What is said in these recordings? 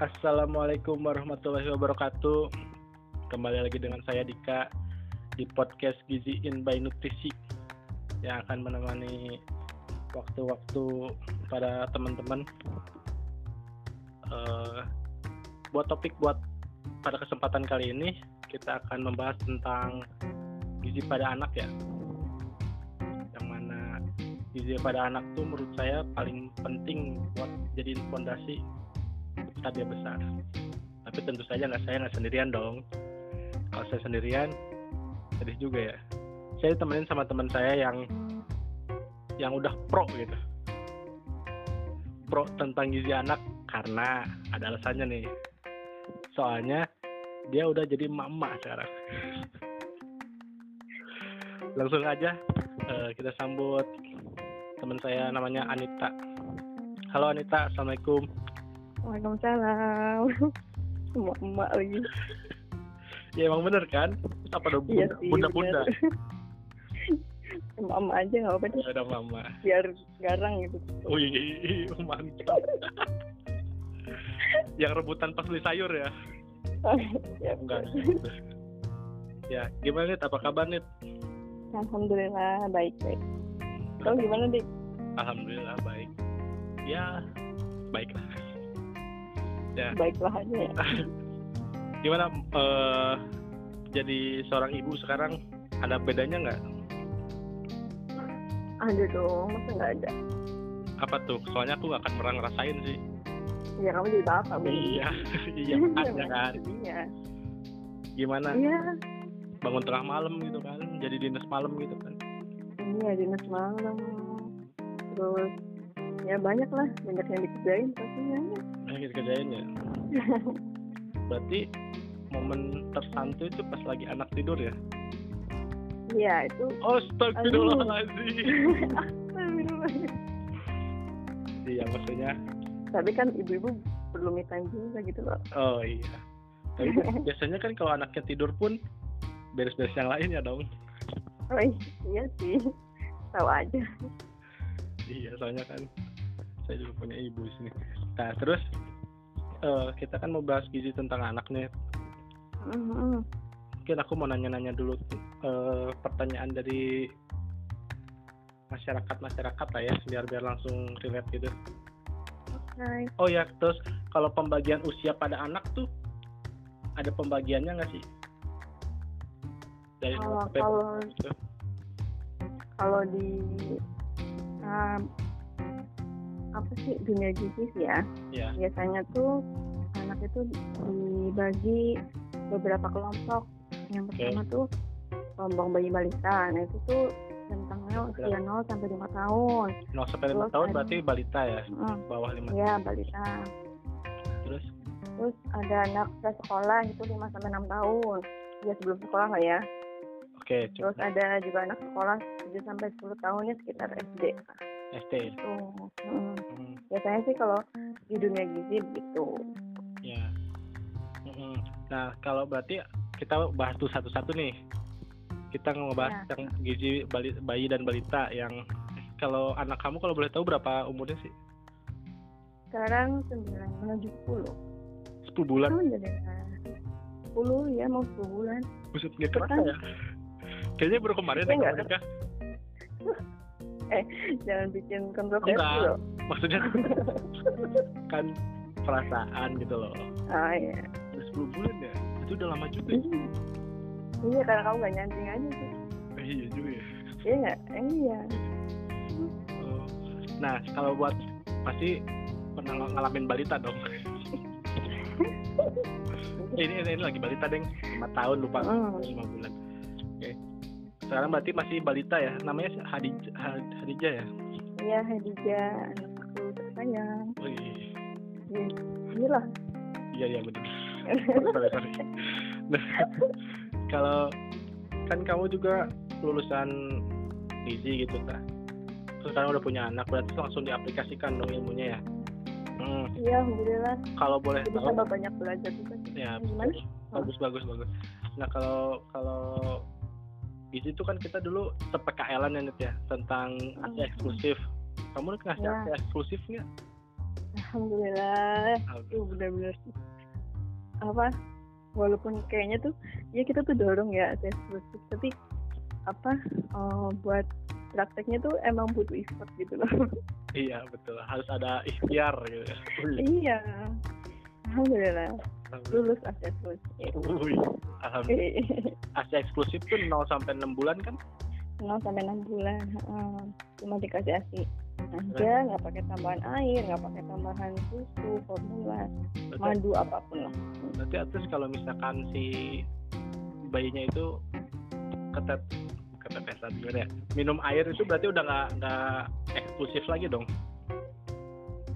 Assalamualaikum warahmatullahi wabarakatuh. Kembali lagi dengan saya Dika di podcast Gizi In by Nutrisi yang akan menemani waktu-waktu pada teman-teman. Uh, buat topik buat pada kesempatan kali ini kita akan membahas tentang gizi pada anak ya. Yang mana gizi pada anak tuh menurut saya paling penting buat jadiin fondasi kita dia besar. Tapi tentu saja nggak saya nggak sendirian dong. Kalau saya sendirian sedih juga ya. Saya temenin sama teman saya yang yang udah pro gitu. Pro tentang gizi anak karena ada alasannya nih. Soalnya dia udah jadi mama sekarang. Langsung aja uh, kita sambut teman saya namanya Anita. Halo Anita assalamualaikum Waalaikumsalam. Emak-emak lagi. ya emang bener kan? Apa dong Iya bunda, sih, bunda-bunda? Mama aja nggak apa-apa deh. Ada mama. Biar garang gitu. Wih, mantap. Yang rebutan pas beli sayur ya? ya, Enggak. ya, gimana nih? Apa kabar nih? Alhamdulillah baik-baik. Kau gimana dik? Alhamdulillah baik. Ya, baik lah. Ya, Baiklah aja ya. gimana eh, jadi seorang ibu sekarang ada bedanya nggak? Ada dong, masa nggak ada? Apa tuh? Soalnya aku nggak akan pernah ngerasain sih. Ya kamu jadi bapak Bu. Iya, iya makanya kan. Iya. Gimana? Iya. Bangun tengah malam gitu kan? Jadi dinas malam gitu kan? Iya dinas malam. Terus ya banyak lah, banyak yang dikerjain pastinya. Yang kerjain ya. Berarti momen tersantu itu pas lagi anak tidur ya? Iya itu. Astagfirullahaladzim. Astagfirullah. Iya maksudnya. Tapi kan ibu-ibu perlu me time juga gitu loh. Oh iya. Tapi biasanya kan kalau anaknya tidur pun beres-beres yang lain ya dong. Oh iya sih, tahu aja. Iya soalnya kan saya juga punya ibu di sini. Nah terus eh, kita kan mau bahas gizi tentang anaknya. Mhm. Mungkin aku mau nanya-nanya dulu eh, pertanyaan dari masyarakat masyarakat lah ya biar biar langsung relate gitu. Hai. Oh ya terus kalau pembagian usia pada anak tuh ada pembagiannya nggak sih? Dari Kalau- kalau- gitu? Kalau di um, apa sih dunia sih ya, Ya. biasanya tuh anak itu dibagi beberapa kelompok. Yang pertama tuh kelompok bayi balita. Nah itu tuh rentangnya usia 0 sampai 5 tahun. 0 sampai 5 Terus tahun ada- berarti balita ya, Mm, bawah 5 ya balita. Terus Terus ada anak sekolah itu 5 sampai 6 tahun. Ya sebelum sekolah lah ya. oke Terus coba ada juga anak sekolah 7 sampai 10 tahunnya sekitar SD. SD. Tuh. Mm. Hmm, Biasanya sih kalau di dunia gizi begitu. ya. Mm-mm. Nah kalau berarti kita bahas tuh satu-satu nih. Kita ngebahas Ya. yang gizi bali- bayi dan balita yang kalau anak kamu kalau boleh tahu berapa umurnya sih? Sekarang 9 menuju 10. 10 bulan. Oh, 10 ya mau 10 bulan. Buset nggak kerasa ya? Kayaknya baru kemarin Ya, ya nggak nikah. Jangan bikin kontroversi Enggak. loh. Maksudnya kan perasaan gitu loh. Ah iya. Udah 10 bulan ya? Itu udah lama juga. ya? Iya. Iya karena kamu gak nyanting aja sih. Eh, iya juga ya. Iya nggak? Eh, iya. Oh. Nah, kalau buat pasti pernah ng- ngalamin balita dong. Eh, ini, ini, ini lagi balita deng, 5 tahun lupa, Hmm. 5 bulan. Sekarang berarti masih balita ya? Namanya si Hadijah, Ha- Hadijah ya? Iya Hadijah anak aku tersayang. Wih, Iya. Iya lah. iya iya benar. sorry, sorry. Nah, kalau kan kamu juga lulusan gizi gitu kan. Terus sekarang udah punya anak, berarti langsung diaplikasikan dong ilmunya ya. Hmm, Iya alhamdulillah. kalau boleh Jadi tahu, banyak belajar juga. ya Gimana? bagus bagus bagus. Nah kalau kalau gizi itu kan kita dulu se-PKL-an ya ya tentang Hmm. ASI eksklusif. Kamu ngasih Ya. ASI eksklusif nggak? alhamdulillah itu benar-benar apa walaupun kayaknya tuh ya kita tuh dorong ya tes eksklusif tapi apa eh, buat prakteknya tuh emang butuh effort gitu loh iya betul harus ada ikhtiar gitu ya. Iya alhamdulillah. Lulus tes eksklusif Wih, alhamdulillah. AC eksklusif tuh 0 sampai 6 bulan kan? 0 sampai enam bulan heeh. cuma dikasih asi aja nggak pakai tambahan air nggak pakai tambahan susu formula Berarti, madu apa pun lah berarti atus kalau misalkan si bayinya itu ketet ketetesan gimana ya? Minum air itu berarti udah nggak nggak eksklusif lagi dong.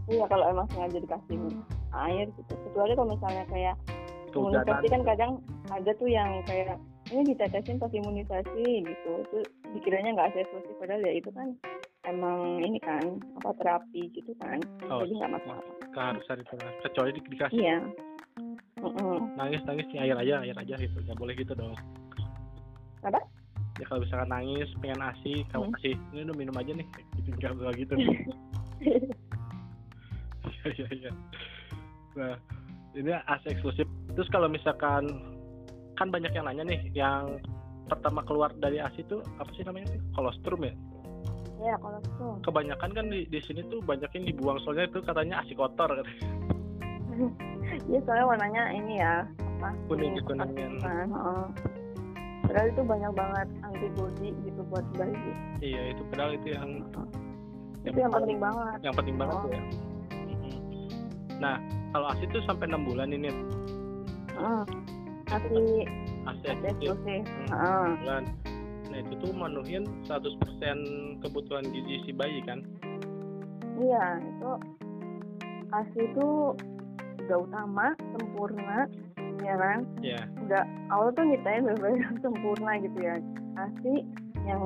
iya kalau emang sengaja dikasih air gitu kecuali kalau misalnya kayak imunisasi Kehujanan. kan kadang ada tuh yang kayak ini ditetesin pas imunisasi gitu itu dikiranya nggak eksklusif padahal ya itu kan emang ini kan apa terapi gitu kan Oh, jadi nggak masalah keharusan itu lah. Kecuali di- dikasih iya Mm-mm. nangis nangis nih air aja air aja gitu. Nggak boleh gitu dong. Apa? Ya kalau misalkan nangis pengen asi, kamu Hmm. kasih ini udah minum aja nih. Gitu nggak nggak gitu. Iya iya iya. Nah ini AC eksklusif. Terus kalau misalkan kan banyak yang nanya nih, yang pertama keluar dari ASI itu apa sih namanya sih? Kolostrum ya. ya itu Kebanyakan kan di, di sini tuh banyak yang dibuang soalnya itu katanya ASI kotor katanya. Iya soalnya warnanya ini ya apa Kuning. Nah, heeh. Padahal itu banyak banget antibody gitu buat bayi. Iya itu padahal itu yang Itu yang penting banget. yang penting banget Oh. tuh ya. Nah kalau ASI itu sampai enam bulan ini Heeh. Masih ASI ada eksklusif. Hmm. Heeh. bulan. Nah itu tuh menuhin 100% kebutuhan gizi si bayi kan. Iya itu ASI itu udah utama, sempurna, ya kan? Ya. Udah awal tuh nyiptain benar-benar sempurna gitu ya. ASI yang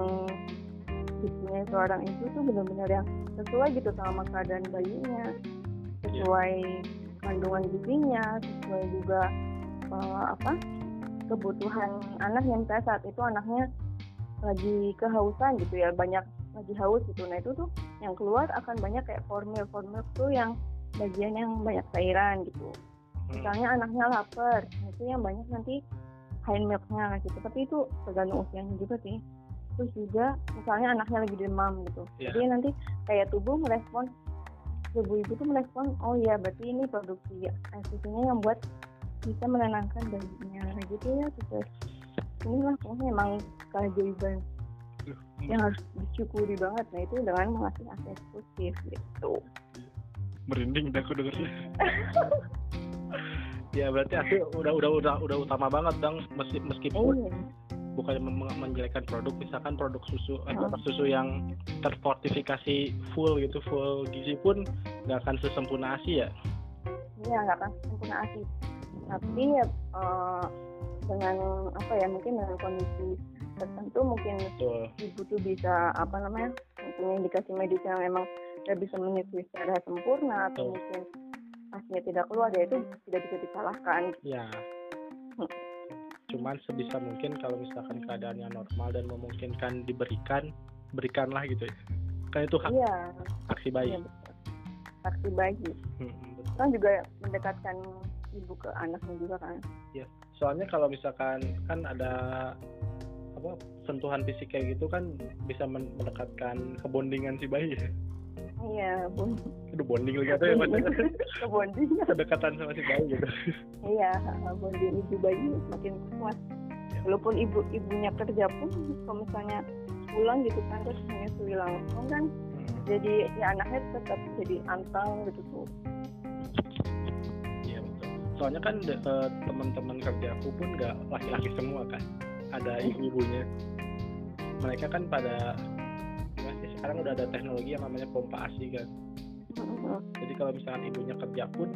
gizinya seorang ibu tuh benar-benar yang sesuai gitu sama keadaan bayinya, sesuai kandungan gizinya, sesuai juga eh, apa kebutuhan anaknya misalnya saat itu anaknya lagi kehausan gitu ya banyak lagi haus gitu. Nah itu tuh yang keluar akan banyak kayak formil formil tuh yang bagian yang banyak cairan gitu. Hmm. misalnya anaknya lapar nah itu yang banyak nanti high milknya gitu. Tapi itu tergantung usianya juga sih. Terus juga misalnya anaknya lagi demam gitu. Iya. jadi nanti kayak tubuh merespon tubuh ibu tuh merespon oh iya berarti ini produksi susunya yang buat bisa menenangkan bayinya. Nah, gitu ya terus inilah pokoknya emang keajaiban Duh, yang harus disyukuri banget. Nah itu dengan mengasih akses eksklusif gitu. Merinding dah aku dengernya. ya berarti aku udah udah udah udah utama banget dong meski meskipun iya bukan menjelekkan produk misalkan produk susu eh, produk susu yang terfortifikasi full gitu full gizi pun nggak akan sesempurna ASI ya? Iya nggak akan sempurna asli tapi ya eh, dengan apa ya mungkin dengan kondisi tertentu mungkin betul. ibu tuh bisa apa namanya mempunyai indikasi medis yang memang tidak bisa menyusui secara sempurna atau Betul. mungkin hasilnya tidak keluar ya itu tidak bisa disalahkan. Ya Hmm. Cuman sebisa mungkin kalau misalkan keadaannya normal dan memungkinkan diberikan berikanlah gitu. Ya kan itu hak iya. hak si bayi. Iya saksi bayi. Hmm, betul. kan juga mendekatkan ibu ke anaknya juga kan. Soalnya kalau misalkan kan ada apa sentuhan fisik kayak gitu kan bisa men- mendekatkan kebondingan si bayi iya bu Aduh bonding lagi atau ya ke bonding kedekatan sama si bayi gitu. Iya bonding ibu bayi semakin kuat. Ya. walaupun ibu ibunya kerja pun kalau misalnya pulang gitu kan terus menyusui langsung kan Hmm, jadi ya anaknya tetap jadi antang gitu tuh. Iya betul. Soalnya kan eh, teman-teman kerjaku pun nggak laki-laki semua kan. Ada ibu-ibunya. Mereka kan pada sekarang udah ada teknologi yang namanya pompa asi kan. Mm-mm. jadi kalau misalkan ibunya kerja pun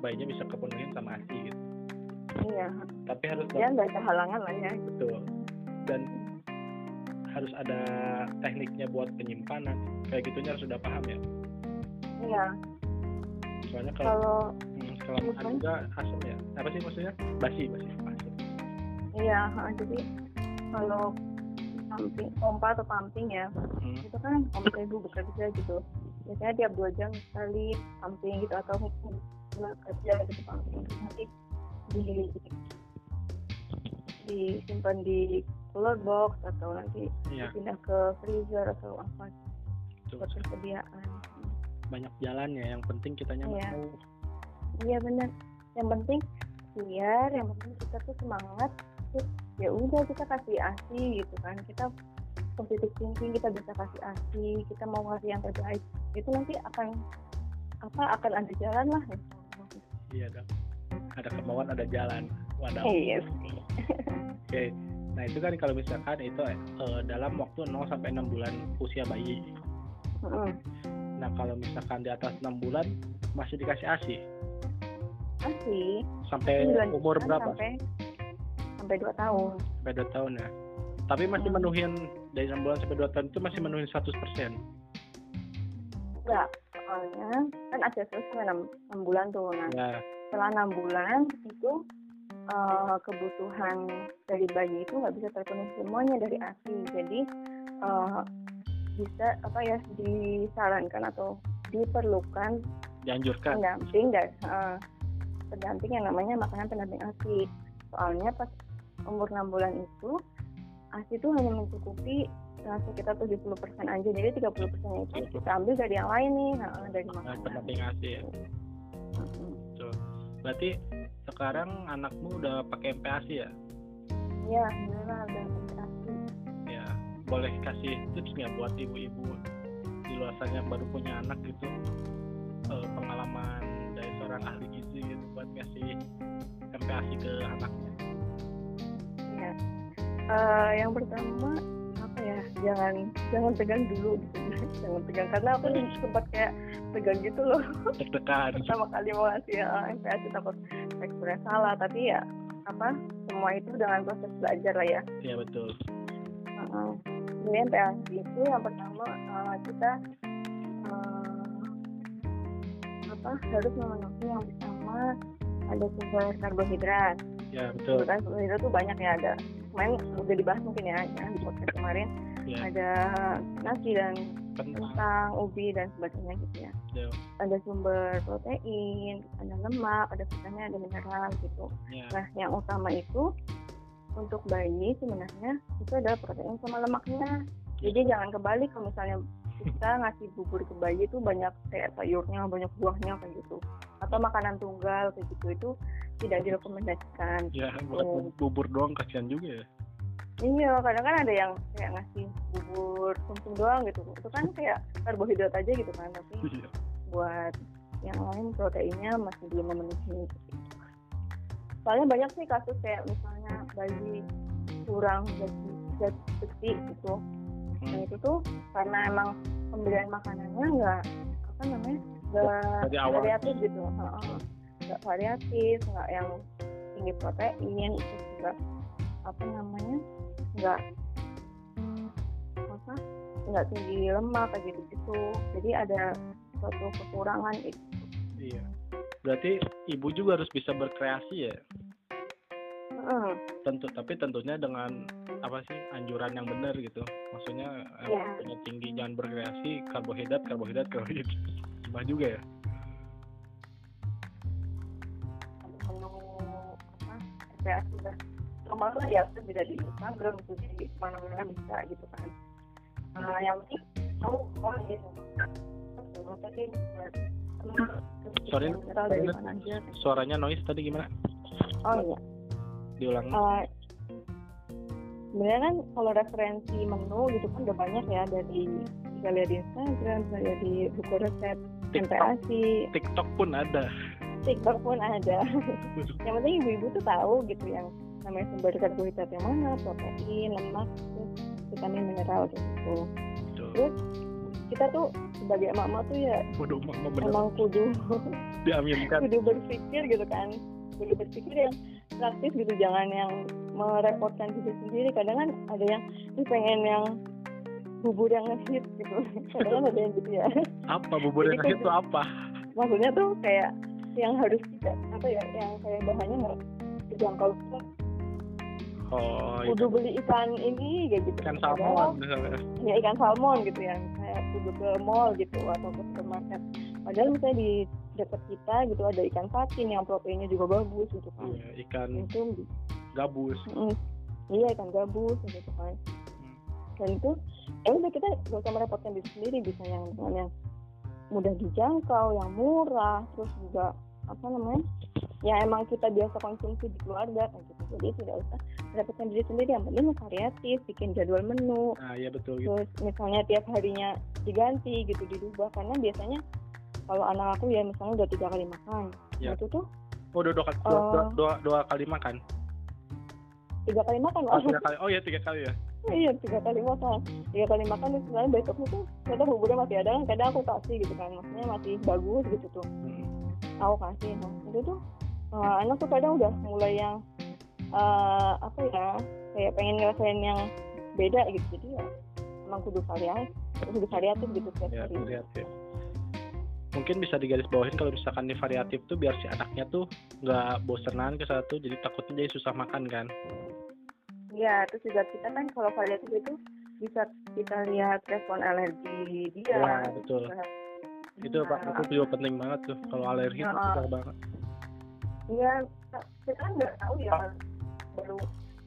bayinya bisa kepenuhin sama asi gitu. Iya. Tapi harus ya nggak ada halangan lah ya. Betul. Dan harus ada tekniknya buat penyimpanan. Kayak gitunya harus udah paham ya. Iya. Soalnya kalau kalau hmm, kelamaan Mhm. juga asam ya. Apa sih maksudnya? Basi basi. Asam iya jadi kalau pumping pompa atau pumping ya. Hmm. itu kan om ibu bekerja gitu. Biasanya tiap dua jam sekali pumping gitu atau nggak kerja gitu pumping. Nanti di disimpan di cooler box atau nanti Iya. pindah ke freezer atau apa. Buat persediaan. Banyak jalan ya yang penting kitanya mau. Iya benar. Yang penting biar yang penting kita tuh semangat terus ya udah kita kasih asi gitu kan. Kita positif thinking kita bisa kasih asi kita mau ngasih yang terbaik. Itu nanti akan apa akan ada jalan lah. Iya dong ada kemauan ada jalan. Wadah iya oke. Nah itu kan kalau misalkan itu eh, dalam waktu 0 sampai 6 bulan usia bayi. Mm-mm. nah kalau misalkan di atas 6 bulan masih dikasih asi asi sampai umur berapa? sampai sampai dua tahun. Sampai 2 tahun ya. Tapi masih Hmm. menuhin dari 6 bulan sampai 2 tahun itu masih menuhin 100% enggak soalnya kan ada selesai enam enam bulan tuh. Nah ya. setelah enam bulan itu eh, kebutuhan dari bayi itu nggak bisa terpenuhi semuanya dari asi jadi eh, bisa apa ya disarankan atau diperlukan dianjurkan. pendamping dan eh, pendamping yang namanya makanan pendamping asi soalnya pas umur enam bulan itu asi itu hanya mencukupi eh, sekitar 70% aja jadi 30% itu kita ambil dari yang lain nih nah, dari Makanan makanan pendamping asi ya. Mm-mm. berarti sekarang anakmu udah pakai MPASI ya? Iya, beneran udah pakai asi. ya boleh kasih tips nggak buat ibu-ibu di luar sana yang baru punya anak gitu eh, pengalaman dari seorang ahli gizi gitu buat ngasih MPASI ke anaknya Iya. Eh, yang pertama apa ya? Jangan jangan tegang dulu gitu. jangan tegang karena aku sempat kayak tegang gitu loh deg-degan pertama kali mau ngasih ya, MPAS takut teksturnya salah tapi ya apa semua itu dengan proses belajar lah ya. ya betul Heeh. Jadi MPAS itu yang pertama eh, kita eh, apa harus memenuhi yang pertama ada sumber karbohidrat. Ya betul karbohidrat tuh banyak ya ada. Kemarin udah dibahas mungkin ya, ya di podcast kemarin ya ada nasi dan kentang ubi dan sebagainya gitu ya. ya, Ada sumber protein, ada lemak, ada vitamin, ada mineral gitu. ya. Nah, yang utama itu untuk bayi sebenarnya itu adalah protein sama lemaknya. Jadi jangan kebalik kalau misalnya kita ngasih bubur ke bayi itu banyak kayak sayurnya, banyak buahnya kayak gitu. Atau makanan tunggal kayak gitu itu tidak direkomendasikan. ya buat Oh. bubur doang kasihan juga ya Iya, kadang kan ada yang kayak ngasih bubur sum doang gitu. Itu kan kayak karbohidrat aja gitu kan, tapi Iya. buat yang lain proteinnya masih belum memenuhi gitu. soalnya banyak sih kasus kayak misalnya bayi kurang zat zat besi gitu nah itu tuh karena emang pemberian makanannya nggak apa namanya nggak variatif gitu. Nggak variatif nggak yang tinggi protein terus juga apa namanya nggak apa nggak tinggi lemak kayak gitu gitu jadi ada suatu kekurangan gitu. iya berarti ibu juga harus bisa berkreasi ya Heeh. tentu tapi tentunya dengan apa sih anjuran yang benar gitu maksudnya Iya. punya tinggi jangan berkreasi karbohidrat karbohidrat karbohidrat cuma juga ya RPA sudah normal lah ya itu bisa di Instagram itu di mana-mana bisa gitu kan. Nah, yang penting tahu oh gitu. Sorry, suaranya noise tadi gimana? Oh iya. Diulang Eh, sebenarnya kan kalau referensi menu gitu kan udah banyak ya dari bisa lihat di Instagram bisa lihat di buku resep TikTok. MPAC TikTok pun ada TikTok pun ada. Yang penting ibu-ibu tuh tahu gitu yang namanya sumber karbohidrat yang mana protein lemak terus vitamin mineral gitu. Tuh. terus kita tuh sebagai emak-emak tuh ya Waduh, mama bener. emang kudu diaminkan kudu berpikir gitu kan. Kudu berpikir yang praktis gitu jangan yang merepotkan diri sendiri. Kadang kan ada yang "Ih, pengen yang bubur yang ngehit gitu. Kadang kan ada yang gitu ya. Apa bubur yang Jadi itu apa? maksudnya tuh kayak yang harus tidak apa ya yang kayak bahannya nggak terjangkau tuh oh kudu beli ikan ini kayak gitu. Ikan salmon misalnya ya ikan salmon gitu ya. Kayak kudu ke mall gitu atau ke supermarket. Padahal misalnya di dekat kita gitu ada ikan patin yang proteinnya juga bagus gitu kan. Iya, ikan itu gabus. Mm, iya ikan gabus gitu kan. Hmm. dan itu ya udah kita gak usah merepotkan diri sendiri bisa yang yang mudah dijangkau yang murah terus juga apa namanya ya emang kita biasa konsumsi di keluarga kan gitu. Jadi tidak usah merepotkan diri sendiri. Yang penting variatif bikin jadwal menu. Nah iya betul gitu. Terus misalnya tiap harinya diganti gitu dirubah. Karena biasanya kalau anak aku ya misalnya udah tiga kali makan. Ya. itu tuh oh dua, dua, kali- dua, Oh. dua, dua, dua kali makan? Tiga kali makan oh tiga kali. Oh iya tiga kali ya. Iya tiga kali makan. Tiga kali makan terus sebenarnya besoknya tuh ternyata buburnya masih ada. Kan kadang aku kasih gitu kan. Maksudnya masih bagus gitu tuh. Hmm. Aku kasih nah itu tuh eh, anak tuh kadang udah mulai yang eh, apa ya kayak pengen ngerasain yang beda gitu. Jadi ya emang kudu variatif kudu variatif gitu setiap ya hari. variatif. Mungkin bisa digaris bawahin kalau misalkan di variatif tuh biar si anaknya tuh nggak bosenan ke satu jadi takutnya jadi susah makan kan? Iya, terus juga kita kan kalau variatif itu bisa kita lihat respon alergi dia. ya betul. Nah, itu pak itu juga penting banget tuh kalau alergi itu Nah. susah banget Iya, kita kan nggak tahu ya baru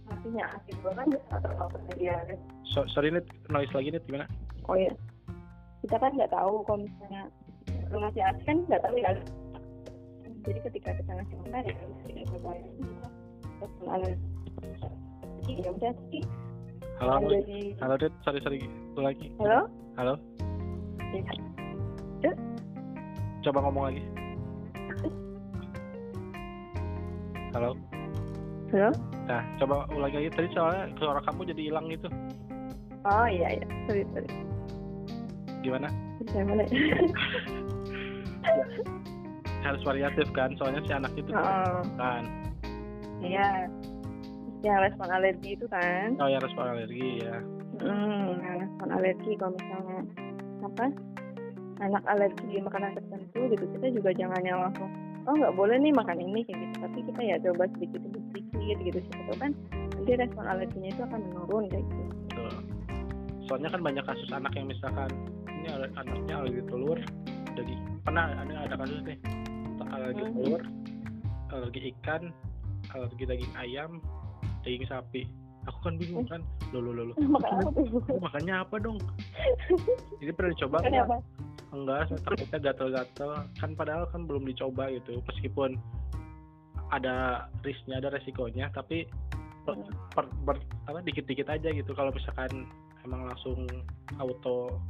ngasihnya asik banget atau apa dia. so, sorry nih noise lagi nih gimana Oh iya, kita kan nggak tahu kalau misalnya baru ngasih asik kan nggak tahu ya. Jadi ketika kita ngasih makan ya kita coba ya. alergi. Jadi ya udah sih. halo halo halo sorry sorry lagi halo. halo Ya. Coba ngomong lagi halo Halo. nah coba ulang lagi tadi soalnya suara kamu jadi hilang gitu Oh iya iya. Sorry sorry. gimana Saya mana? harus variatif kan soalnya si anak itu Oh. kan Iya. Yang respon alergi itu kan. oh ya respon alergi ya Hmm, yang respon alergi kalau misalnya apa? Anak alergi makanan tertentu gitu kita juga jangan yang langsung oh nggak boleh nih makan ini kayak gitu. Tapi kita ya coba sedikit demi sedikit gitu siapa tahu kan nanti respon alerginya itu akan menurun kayak gitu. Betul. soalnya kan banyak kasus anak yang misalkan ini anaknya alergi telur jadi pernah ada ada kasus nih alergi Hmm. telur alergi ikan alergi daging ayam daging sapi. Aku kan bingung kan lo lo lo lo makannya apa dong? Jadi pernah dicoba apa enggak takutnya gatel-gatel. Kan padahal kan belum dicoba gitu. Meskipun ada risknya ada resikonya tapi per, per- ber- apa dikit-dikit aja gitu. Kalau misalkan emang langsung auto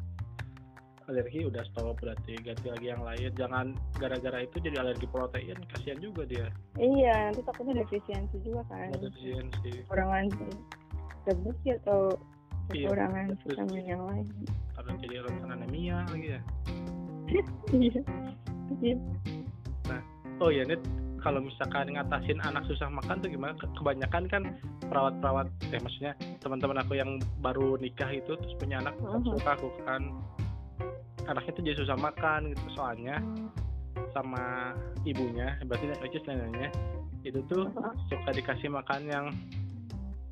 alergi udah stop. Berarti ganti lagi yang lain. Jangan gara-gara itu jadi alergi protein. Kasihan juga dia. Iya nanti takutnya defisiensi juga kan. Defisiensi. Kekurangan zat besi atau kekurangan betul. vitamin yang lain. Atau jadi rentan anemia lagi ya? Iya iya. Oh ya Nit kalau misalkan ngatasin anak susah makan tuh gimana? Ke- kebanyakan kan perawat-perawat eh maksudnya teman-teman aku yang baru nikah itu terus punya anak Mhm. suka aku kan. Anaknya tuh jadi susah makan gitu soalnya sama ibunya berarti is neneknya itu tuh suka dikasih makan yang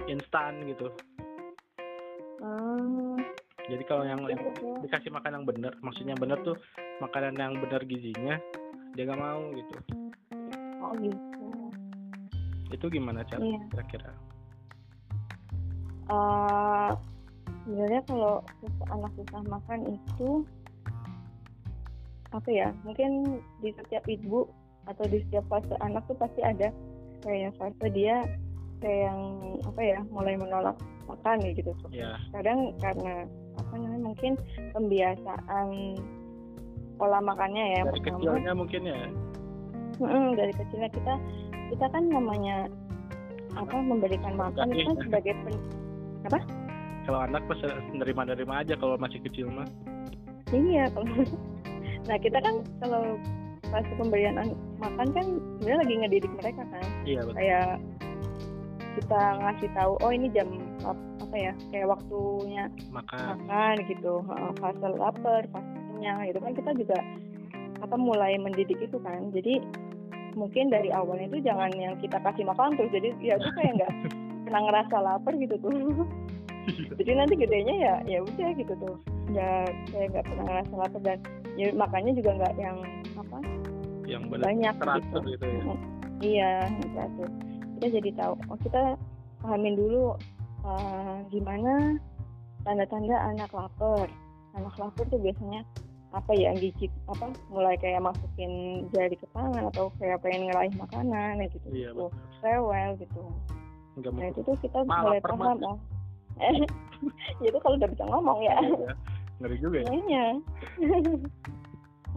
instan gitu Hmm, jadi kalau yang iya, iya. dikasih makan yang bener maksudnya bener tuh makanan yang bener gizinya dia nggak mau gitu. Oh gitu. Itu gimana cara Iya. kira-kira? Eh, sebenarnya kalau anak susah makan itu apa ya mungkin di setiap ibu atau di setiap fase anak tuh pasti ada. Kayak fase dia kayak yang apa ya mulai menolak makan ya gitu. Ya kadang karena apa namanya mungkin pembiasaan pola makannya ya dari pertama. kecilnya mungkin ya? Mm, dari kecilnya kita kita kan namanya apa memberikan makan itu kan Iya. sebagai pen, kalau anak pas nerima-nerima aja kalau masih kecil mah. Iya kalau nah kita kan kalau pas pemberian an- makan kan sebenarnya lagi ngedidik mereka kan. Iya betul. Kayak kita ngasih tahu oh ini jam apa ya kayak waktunya makan. makan gitu. Fase lapar fase kenyang itu kan kita juga apa mulai mendidik itu kan. Jadi mungkin dari awalnya itu jangan yang kita kasih makan terus jadi ya tuh kayak nggak pernah ngerasa lapar gitu tuh. Jadi nanti gedenya ya ya udah gitu tuh. Nggak saya nggak pernah ngerasa lapar dan ya makanya juga nggak yang apa yang benar banyak teratur gitu. gitu ya. Iya teratur. Kita jadi tahu oh kita pahamin dulu uh, gimana? Tanda-tanda anak lapar. Anak lapar tuh biasanya apa ya gigit apa mulai kayak masukin jari ke tangan atau kayak pengen ngeraih makanan ya gitu Iya, gitu. rewel gitu. Nah itu tuh kita Malah mulai paham oh Ya itu kalau udah bisa ngomong ya. Ya. ngeri juga ya. Iya.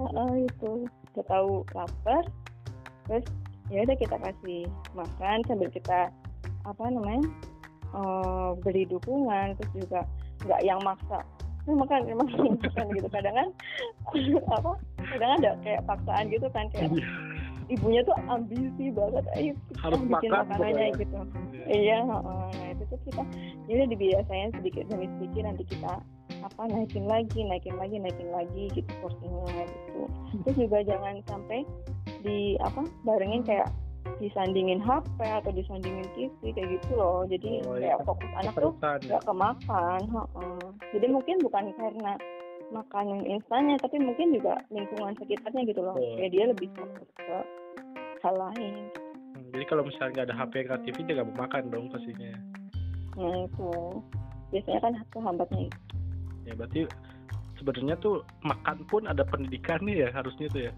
Heeh, itu kita tahu lapar, terus ya udah kita kasih makan sambil kita apa namanya eh, beri dukungan, terus juga nggak yang maksa "Eh, makan makan gitu kadang kan apa kadang ada kayak paksaan gitu kan kayak ibunya tuh ambisi banget ayo Harus bikin makan makanannya pokoknya. gitu Iya. Iya, heeh. nah itu tuh kita ya udah dibiasain sedikit demi sedikit nanti kita apa naikin lagi, naikin lagi, naikin lagi gitu porsinya gitu. Terus juga jangan sampai di apa barengin kayak disandingin HP atau disandingin TV kayak gitu loh. Jadi Oh, iya. kayak fokus anak tuh Keterusan ya. nggak kemakan. Jadi mungkin bukan karena makanan instannya, tapi mungkin juga lingkungan sekitarnya gitu loh. Kayak dia lebih fokus ke hal lain. Hmm, jadi kalau misalnya nggak ada HP nggak TV dia nggak mau makan dong pastinya Nah itu biasanya kan kehambatnya itu. ya berarti sebenarnya tuh makan pun ada pendidikannya ya harusnya tuh ya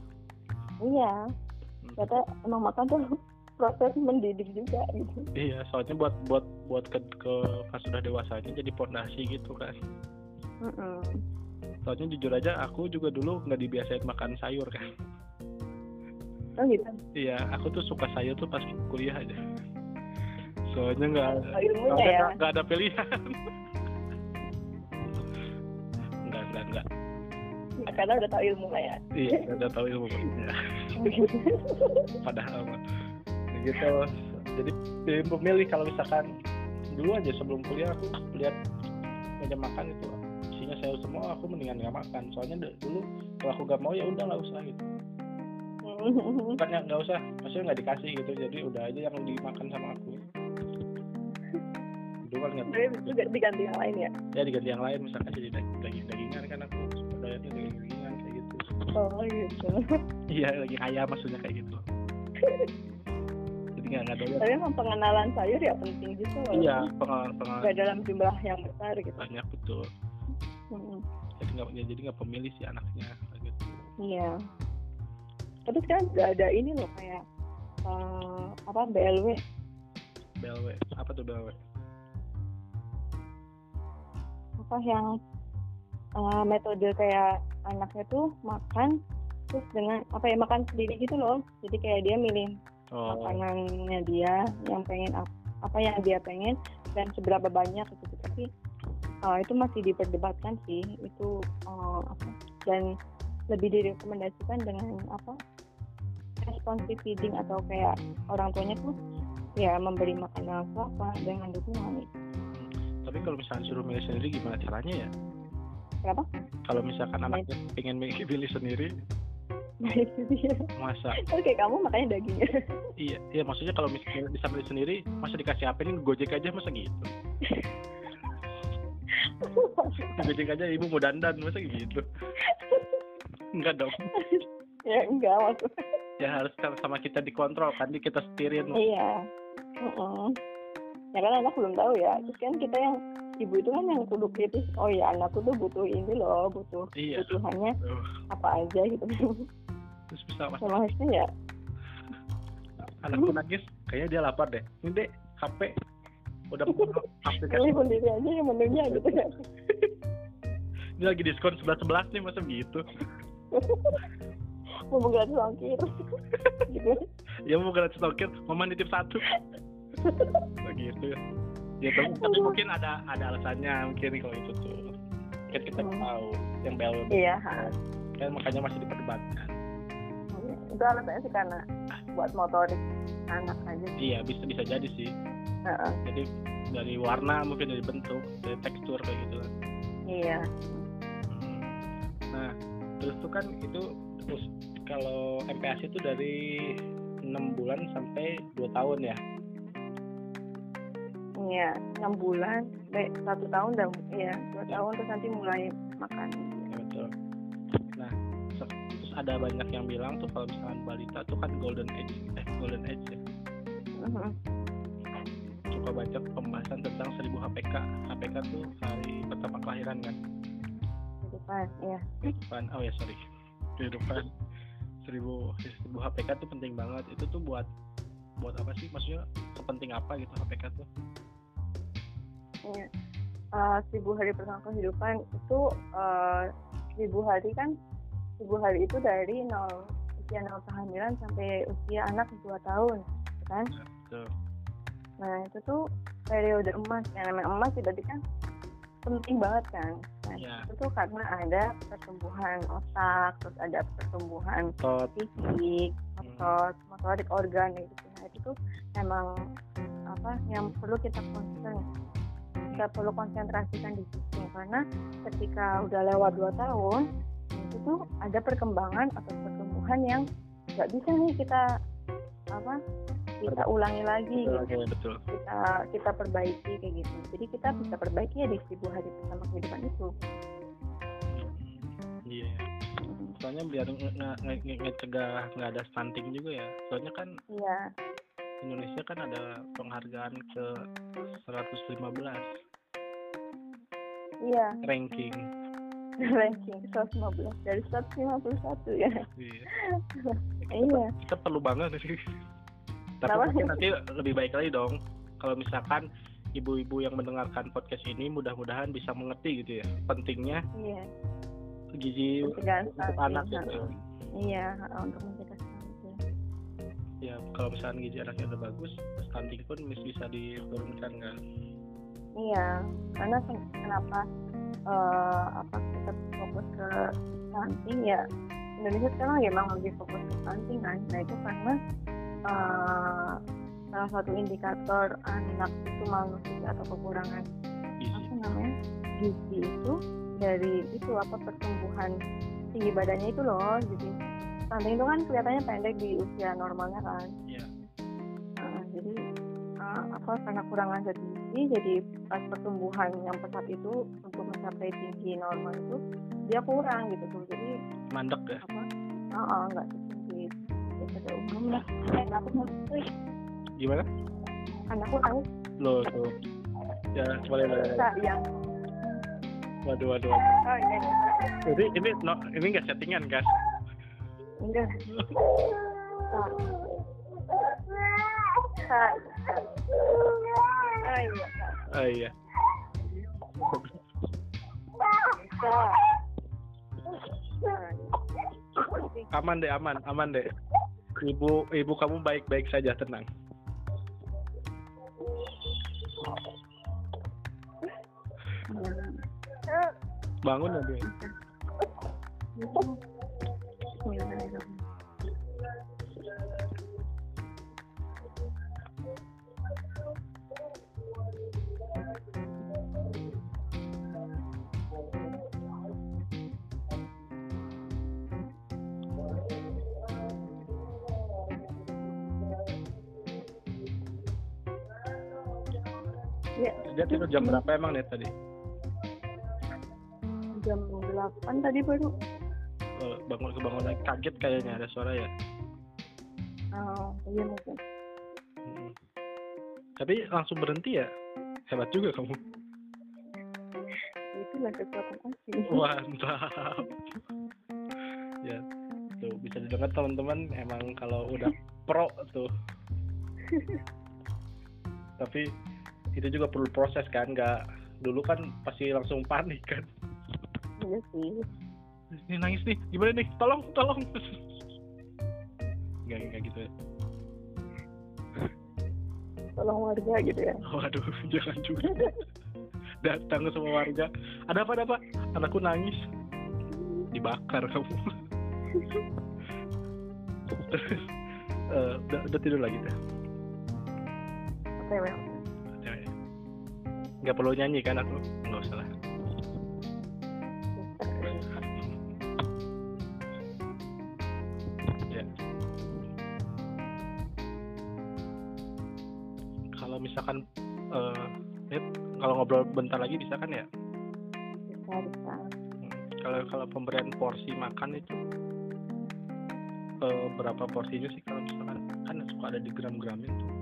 Iya, Hmm. kata emang makan tuh proses mendidik juga gitu. iya soalnya buat buat buat ke, ke pas sudah dewasanya jadi pondasi gitu kan Mm-mm. soalnya jujur aja aku juga dulu nggak dibiasain makan sayur kan Oh gitu. iya aku tuh suka sayur tuh pas kuliah aja soalnya nggak Oh, soalnya ya. nggak- ada pilihan nggak nggak nggak Karena udah tahu ilmu lah ya. iya ada tahu ilmu ya. padahal mah gitu. Jadi pilih pemilih kalau misalkan dulu aja sebelum kuliah aku lihat meja makan itu. Isinya sayur semua aku mendingan nggak makan. Soalnya dulu kalau aku nggak mau ya udah nggak usah gitu. Bukannya nggak usah maksudnya nggak dikasih gitu. Jadi udah aja yang dimakan sama aku. Dulu kan nggak juga diganti yang lain ya. ya diganti yang lain. Misalkan jadi daging daging dagingan kan aku suka daging daging dagingan kayak gitu. Oh gitu. iya lagi ayam maksudnya kayak gitu nggak nggak doyan Tapi emang pengenalan sayur ya penting juga. loh. iya pengalaman pengalaman Nggak dalam jumlah yang besar gitu. banyak betul Mm. jadi nggak ya, jadi nggak pemilih si anaknya gitu Iya. Tapi sekarang udah ada ini loh kayak eh, apa BLW BLW apa tuh BLW apa yang eh, metode kayak anaknya tuh makan terus dengan apa ya makan sendiri gitu loh jadi kayak dia milih oh. makanannya dia yang pengen ap- apa yang dia pengen dan seberapa banyak gitu. Tapi eh, itu masih diperdebatkan sih itu apa dan lebih direkomendasikan dengan apa responsive feeding atau kayak orang tuanya tuh ya memberi makanan apa dengan dukungan. Tapi kalau misalnya suruh milih sendiri gimana caranya ya? Kenapa? kalau misalkan anaknya pengen milih sendiri Nah itu dia. masa Oke kamu makanya dagingnya. iya iya maksudnya kalau misalnya bisa milih sendiri masa dikasih apa ini gojek aja masa gitu gojek aja ibu mau dandan masa gitu enggak dong ya enggak maksudnya. ya harus sama- sama kita dikontrol kan di kita setirin Iya. Heeh. Ya kan anak belum tahu ya. Terus kan kita yang ibu itu kan yang kudu kritis. Oh ya anakku tuh butuh ini loh, butuh iya kebutuhannya Aduh, apa aja gitu. terus bisa mas Sama ya. anakku nangis kayaknya dia lapar deh. Ini deh HP udah aplikasi Pilih sendiri aja yang menunya gitu ya. ini lagi diskon sebelas sebelas nih masa gitu Mau gratis ongkir. gitu. ya mau gratis tokir mama nitip satu. Begitu. Ya tapi, tapi mungkin ada ada alasannya mungkin kalau itu tuh. Kan kita Hmm. tahu yang BLW Iya, kan makanya masih diperdebatkan itu alasannya sih karena buat motorik anak aja. iya bisa bisa jadi sih Heeh. jadi dari warna mungkin dari bentuk dari tekstur kayak gitu kan Iya. Hmm. nah terus tuh kan itu terus kalau MPASI itu dari enam bulan sampai dua tahun ya Iya, enam bulan, baik satu tahun dan iya dua tahun terus nanti mulai makan ada banyak yang bilang tuh kalau misalkan balita tuh kan golden age, eh golden age ya. Suka baca pembahasan tentang 1000 HPK. HPK tuh hari pertama kelahiran kan. kehidupan ya Kehidupan, oh ya sorry. Kehidupan 1000 1000 HPK tuh penting banget. Itu tuh buat buat apa sih? Maksudnya sepenting apa gitu HPK tuh? Iya. Eh, seribu hari pertama kehidupan itu eh, seribu hari kan seribu hari itu dari nol usia nol kehamilan sampai usia anak dua tahun kan Tuh. nah itu tuh periode emas yang namanya emas berarti kan penting banget kan nah Ya. itu tuh karena ada pertumbuhan otak terus ada pertumbuhan fisik Hmm. otot motorik organ gitu nah itu tuh emang apa yang perlu kita concern kita perlu konsentrasikan di situ karena ketika udah lewat dua tahun itu ada perkembangan atau pertumbuhan yang nggak bisa nih kita apa kita ulangi lagi Betul, gitu betul. kita kita perbaiki kayak gitu jadi kita bisa perbaiki ya di seribu hari pertama kehidupan itu Iya. Soalnya biar nge- nge- nge- nge- ngecegah nggak ada stunting juga ya. Soalnya kan iya Indonesia kan ada penghargaan ke 115 iya ranking. Ranking 115 dari 151 ya Iya. iya Kita perlu banget sih. Tapi mungkin nanti lebih baik lagi dong kalau misalkan ibu-ibu yang mendengarkan podcast ini mudah-mudahan bisa mengerti gitu ya pentingnya iya gizi pencegahan untuk anak gitu. iya untuk mencegah Ya kalau misalkan gizi anaknya udah bagus, stunting pun bisa diturunkan kan. iya karena ken- kenapa eh, apa kita fokus ke stunting ya Indonesia sekarang ya emang lagi fokus ke stunting kan nah itu karena eh, salah satu indikator anak itu malnutrisi atau kekurangan Gizi. apa namanya gizi itu dari itu apa pertumbuhan tinggi badannya itu loh jadi stunting itu kan kelihatannya pendek di usia normalnya kan Iya. Nah, jadi uh, apa karena kurangan zat gizi jadi pas pertumbuhan yang pesat itu untuk mencapai tinggi normal itu dia kurang gitu tuh jadi Mandek ya. apa ah ah, nggak setinggi daripada umumnya eh aku mau Gimana? anakku nangis Loh tuh. Ya boleh boleh. sayang Waduh waduh. waduh. oh iya iya Jadi ini no, ini nggak settingan guys. enggak Ah. Kak. Oh iya. Aman deh aman aman deh. Ibu ibu kamu baik-baik saja tenang. Bangun ya jam berapa emang nih tadi? jam 8 tadi baru. Eh, bangun kebangun lagi kaget kayaknya ada suara ya. Oh, iya mungkin. Hmm. Tapi langsung berhenti ya? Hebat juga kamu. Itulah asli. Mantap. ya, tuh bisa didengar teman-teman emang kalau udah pro tuh. Tapi itu juga perlu proses kan, nggak dulu kan pasti langsung panik kan. Iya sih. Ini nangis nih, gimana nih? Tolong, tolong. Nggak, nggak gitu ya. Tolong warga gitu ya. Waduh, jangan juga. Datang semua warga. Ada apa, ada apa? Anakku nangis. Dibakar kamu. Terus, eh, udah, udah tidur lagi dah. Oke, well. Nggak perlu nyanyi kan aku? Nggak usah lah. Ya. Kalau misalkan, Nit, kalau ngobrol bentar lagi bisa kan ya? Bisa, bisa. Hmm. kalau kalau pemberian porsi makan itu eh, berapa porsinya sih kalau misalkan kan suka ada di gram-gramin tuh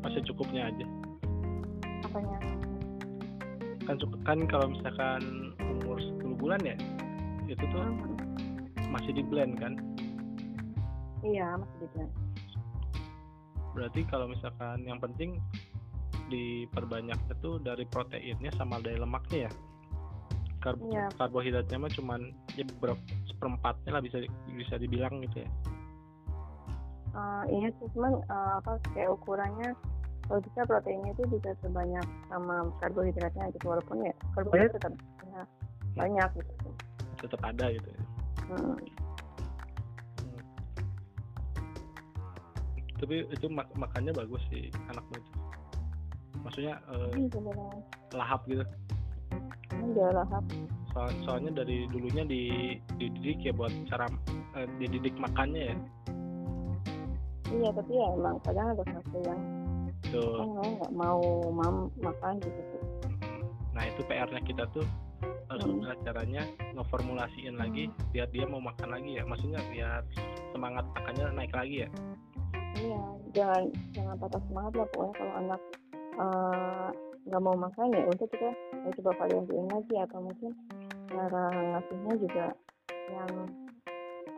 apa secukupnya aja apanya? Kan kan kalau misalkan umur 10 bulan ya itu tuh Mhm. masih di blend kan? Iya masih di blend. Berarti kalau misalkan yang penting diperbanyak itu dari proteinnya sama dari lemaknya ya? Karbo Iya. karbohidratnya mah cuman ya berapa seperempatnya lah bisa bisa dibilang gitu ya? Eh, iya sih cuman eh, apa kayak ukurannya kalau bisa proteinnya itu bisa sebanyak sama karbohidratnya gitu walaupun ya karbohidrat tetap ya, banyak gitu. Tetap ada gitu ya. Hmm. tapi itu mak- makannya bagus sih anakmu itu maksudnya eh, sebenarnya lahap gitu. Enggak lahap. Soal, soalnya dari dulunya di dididik ya buat cara eh, dididik makannya ya. Iya tapi ya emang kadang ada fase yang tuh oh, nggak mau mam makan gitu tuh. Nah itu PR-nya kita tuh harus Hmm. gimana caranya ngeformulasiin lagi biar dia mau makan lagi ya? Maksudnya biar semangat makannya naik lagi ya? Iya jangan jangan patah semangat lah pokoknya kalau anak eh, nggak mau makan ya udah kita ya coba variasiin lagi atau mungkin cara ngasihnya juga yang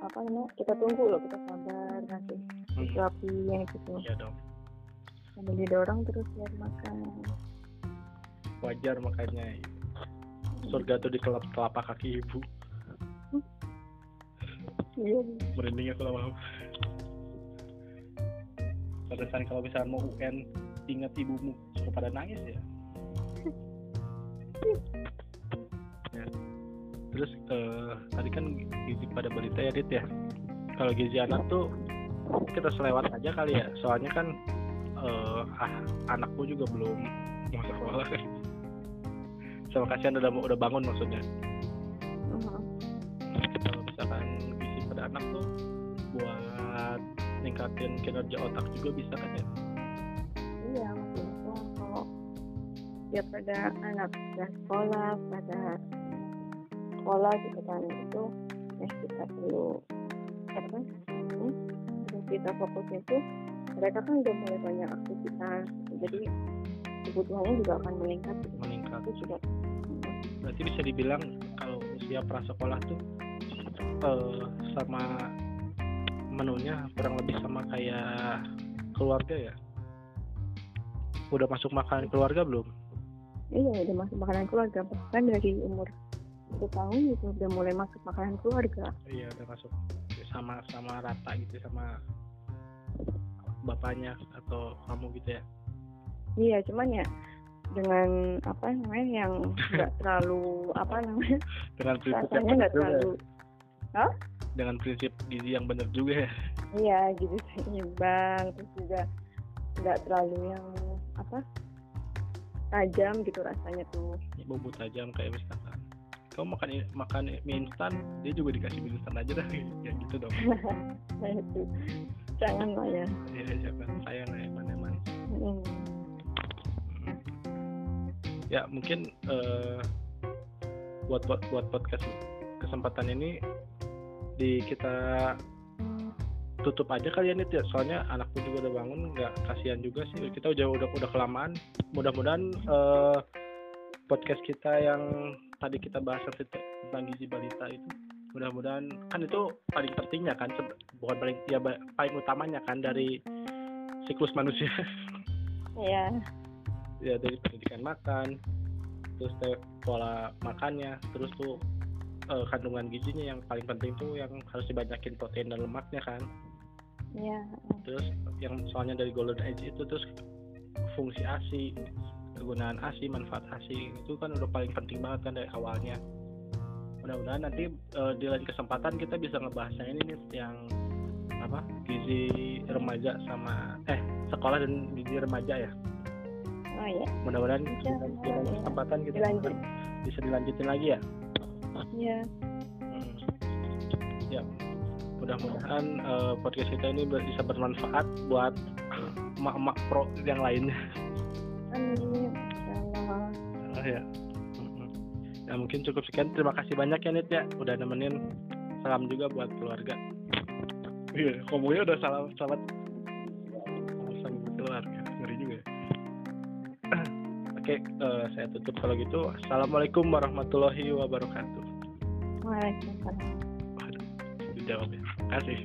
apa namanya kita tunggu loh kita sabar ngasih Hmm. disuapin gitu iya dong sambil didorong terus biar makan wajar makanya surga tuh di kelap telapak kaki ibu iya merinding aku lama Pantesan kalau misalnya mau UN ingat ibumu suka pada nangis ya. Ya. Terus eh, tadi kan gizi pada berita ya Dit ya. Kalau gizi anak tuh kita selewat aja kali ya. Soalnya kan eh, ah, anakku juga belum mau sekolah. Sama kasihan udah udah bangun maksudnya. Mhm. kalau misalkan gizi pada anak tuh buat ningkatin kinerja otak juga bisa kan ya iya maksudnya kalau ya pada anak sudah sekolah pada sekolah gitu kan itu ya kita perlu apa hmm, kita fokus itu mereka kan udah mulai banyak aktivitas jadi kebutuhannya juga akan meningkat. Meningkat. Itu juga berarti bisa dibilang kalau usia prasekolah tuh eh, sama menunya kurang lebih sama kayak keluarga ya? Udah masuk makan keluarga belum? Iya udah masuk makanan keluarga. Bahkan dari umur satu tahun itu udah mulai masuk makanan keluarga. Iya udah masuk. Sama sama rata gitu sama bapaknya atau kamu gitu ya? Iya, cuman ya dengan apa namanya yang nggak terlalu apa namanya dengan prinsip yang rasanya benar nggak ya. terlalu dengan prinsip gizi yang benar juga ya? Iya gitu seimbang terus juga nggak terlalu yang apa tajam gitu rasanya tuh. Bumbu tajam kayak misalkan kamu makan makan mie instan dia juga dikasih mie instan aja dah. Ya gitu dong. Nah itu jangan lah ya. Ya siapa? Sayang lah eman eman Hmm. ya mungkin eh, buat buat buat podcast kesempatan ini di kita tutup aja kali ya Nit ya. Soalnya anakku juga udah bangun nggak kasihan juga sih. Kita udah udah udah kelamaan. Mudah-mudahan eh, podcast kita yang tadi kita bahas tentang gizi balita itu mudah-mudahan kan itu paling pentingnya kan bukan paling ya paling utamanya kan dari siklus manusia. Iya, ya dari pendidikan makan terus te- pola makannya terus tuh eh, kandungan gizinya yang paling penting tuh yang harus dibanyakin protein dan lemaknya kan. Iya, terus yang soalnya dari golden age itu terus fungsi ASI kegunaan ASI manfaat ASI itu kan udah paling penting banget kan dari awalnya mudah-mudahan nanti eh, di lain kesempatan kita bisa ngebahas yang ini nih yang apa gizi remaja sama eh sekolah dan gizi remaja ya oh iya, mudah-mudahan di lain- di lain ya. kesempatan kita Dilanjut. bisa dilanjutin lagi ya iya, Hmm. ya mudah-mudahan eh, podcast kita ini bisa bermanfaat buat emak-emak pro yang lainnya amin, Allah. Ah, ya. Ya Nah mungkin cukup sekian. Terima kasih banyak ya Nit ya udah nemenin. Salam juga buat keluarga. Iya, ngomongnya udah salam salam salam keluarga. Ngeri juga. ya. Oke, eh, saya tutup kalau gitu. Assalamualaikum warahmatullahi wabarakatuh. Waalaikumsalam. Waduh, dijawab ya. Terima kasih.